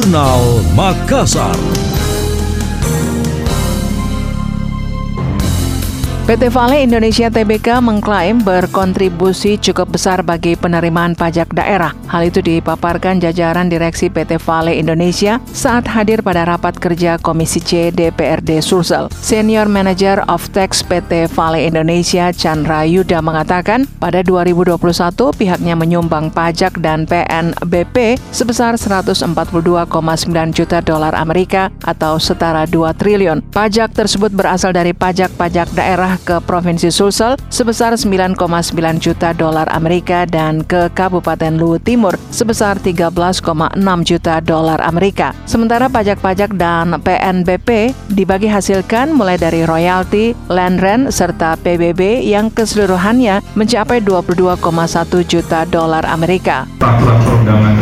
Jurnal Makassar. PT Vale Indonesia Tbk mengklaim berkontribusi cukup besar bagi penerimaan pajak daerah. Hal itu dipaparkan jajaran Direksi PT Vale Indonesia saat hadir pada rapat kerja Komisi C DPRD Sulsel. Senior Manager of Tax PT Vale Indonesia Chandra Yuda mengatakan pada 2021 pihaknya menyumbang pajak dan PNBP sebesar 142,9 juta dolar Amerika atau setara 2 triliun. Pajak tersebut berasal dari pajak-pajak daerah ke Provinsi Sulsel sebesar 9,9 juta dolar Amerika dan ke Kabupaten Luwu Timur sebesar 13,6 juta dolar Amerika. Sementara pajak-pajak dan PNBP dibagi hasilkan mulai dari royalti, land rent, serta PBB yang keseluruhannya mencapai 22,1 juta dolar Amerika. Peraturan perundangan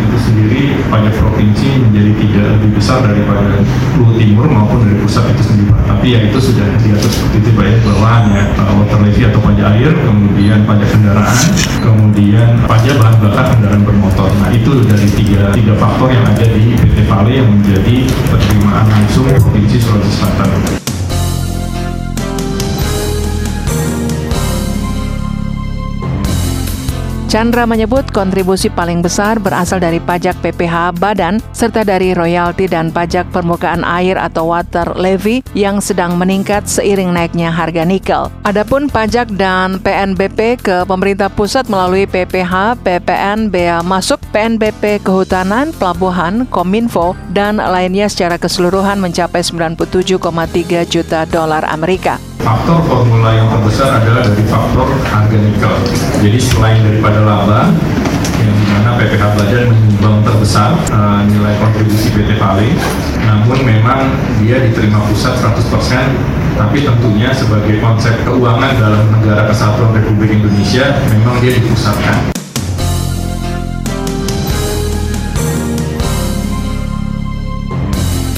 pajak provinsi menjadi tidak lebih besar daripada Luwu Timur maupun dari pusat itu sendiri. Tapi ya itu sudah diatur seperti itu baik bahwa ya water levy atau pajak air, kemudian pajak kendaraan, kemudian pajak bahan bakar kendaraan bermotor. Nah itu dari tiga, tiga faktor yang ada di PT Vale yang menjadi penerimaan langsung Provinsi Sulawesi Selatan. Chandra menyebut kontribusi paling besar berasal dari pajak PPH badan serta dari royalti dan pajak permukaan air atau water levy yang sedang meningkat seiring naiknya harga nikel. Adapun pajak dan PNBP ke pemerintah pusat melalui PPH, PPN, Bea Masuk, PNBP Kehutanan, Pelabuhan, Kominfo, dan lainnya secara keseluruhan mencapai 97,3 juta dolar Amerika faktor formula yang terbesar adalah dari faktor harga nikel. Jadi selain daripada laba, yang di mana PPH Badan menyumbang terbesar uh, nilai kontribusi PT Vale, namun memang dia diterima pusat 100%, tapi tentunya sebagai konsep keuangan dalam negara kesatuan Republik Indonesia, memang dia dipusatkan.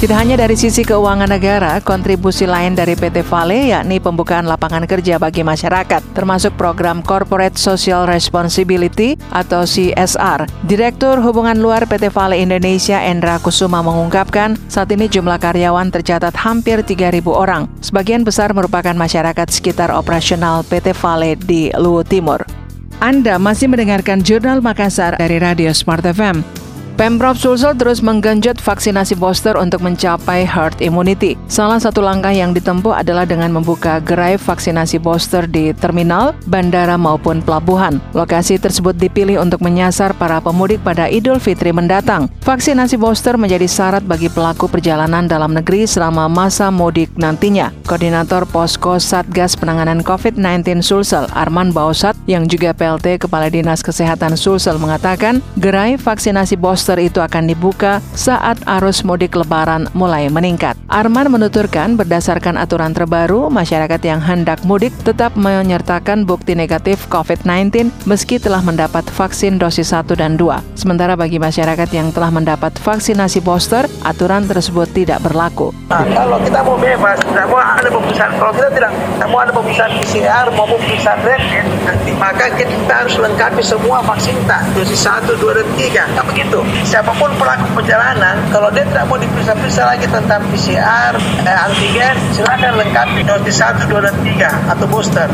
Tidak hanya dari sisi keuangan negara, kontribusi lain dari PT Vale yakni pembukaan lapangan kerja bagi masyarakat, termasuk program Corporate Social Responsibility atau CSR. Direktur Hubungan Luar PT Vale Indonesia Endra Kusuma mengungkapkan, saat ini jumlah karyawan tercatat hampir 3.000 orang. Sebagian besar merupakan masyarakat sekitar operasional PT Vale di Luwu Timur. Anda masih mendengarkan Jurnal Makassar dari Radio Smart FM. Pemprov Sulsel terus menggenjot vaksinasi booster untuk mencapai herd immunity. Salah satu langkah yang ditempuh adalah dengan membuka gerai vaksinasi booster di terminal, bandara maupun pelabuhan. Lokasi tersebut dipilih untuk menyasar para pemudik pada Idul Fitri mendatang. Vaksinasi booster menjadi syarat bagi pelaku perjalanan dalam negeri selama masa mudik nantinya. Koordinator Posko Satgas Penanganan COVID-19 Sulsel, Arman Bausat, yang juga PLT Kepala Dinas Kesehatan Sulsel mengatakan, gerai vaksinasi booster booster itu akan dibuka saat arus mudik lebaran mulai meningkat. Arman menuturkan berdasarkan aturan terbaru, masyarakat yang hendak mudik tetap menyertakan bukti negatif COVID-19 meski telah mendapat vaksin dosis 1 dan 2. Sementara bagi masyarakat yang telah mendapat vaksinasi booster, aturan tersebut tidak berlaku. Nah, kalau kita mau bebas, tidak mau ada pemeriksaan. Kalau kita tidak, tidak mau ada pemeriksaan PCR maupun pemeriksaan rapid, maka kita harus lengkapi semua vaksin dosis 1, 2, dan 3. Nah, begitu siapa pun pelaku perjalanan, kalau dia tidak mau diperiksa-periksa lagi tentang PCR, eh, antigen, silakan lengkapi dosis 1, 2, dan 3 atau booster.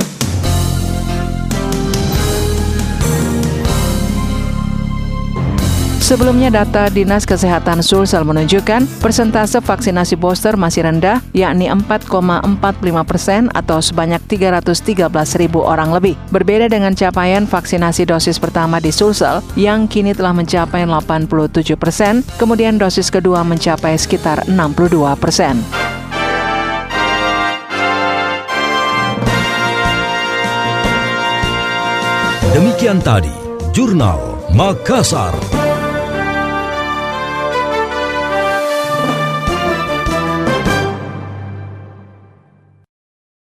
Sebelumnya data Dinas Kesehatan Sulsel menunjukkan persentase vaksinasi booster masih rendah, yakni 4,45 persen atau sebanyak 313 ribu orang lebih. Berbeda dengan capaian vaksinasi dosis pertama di Sulsel yang kini telah mencapai 87 persen, kemudian dosis kedua mencapai sekitar 62 persen. Demikian tadi, Jurnal Makassar.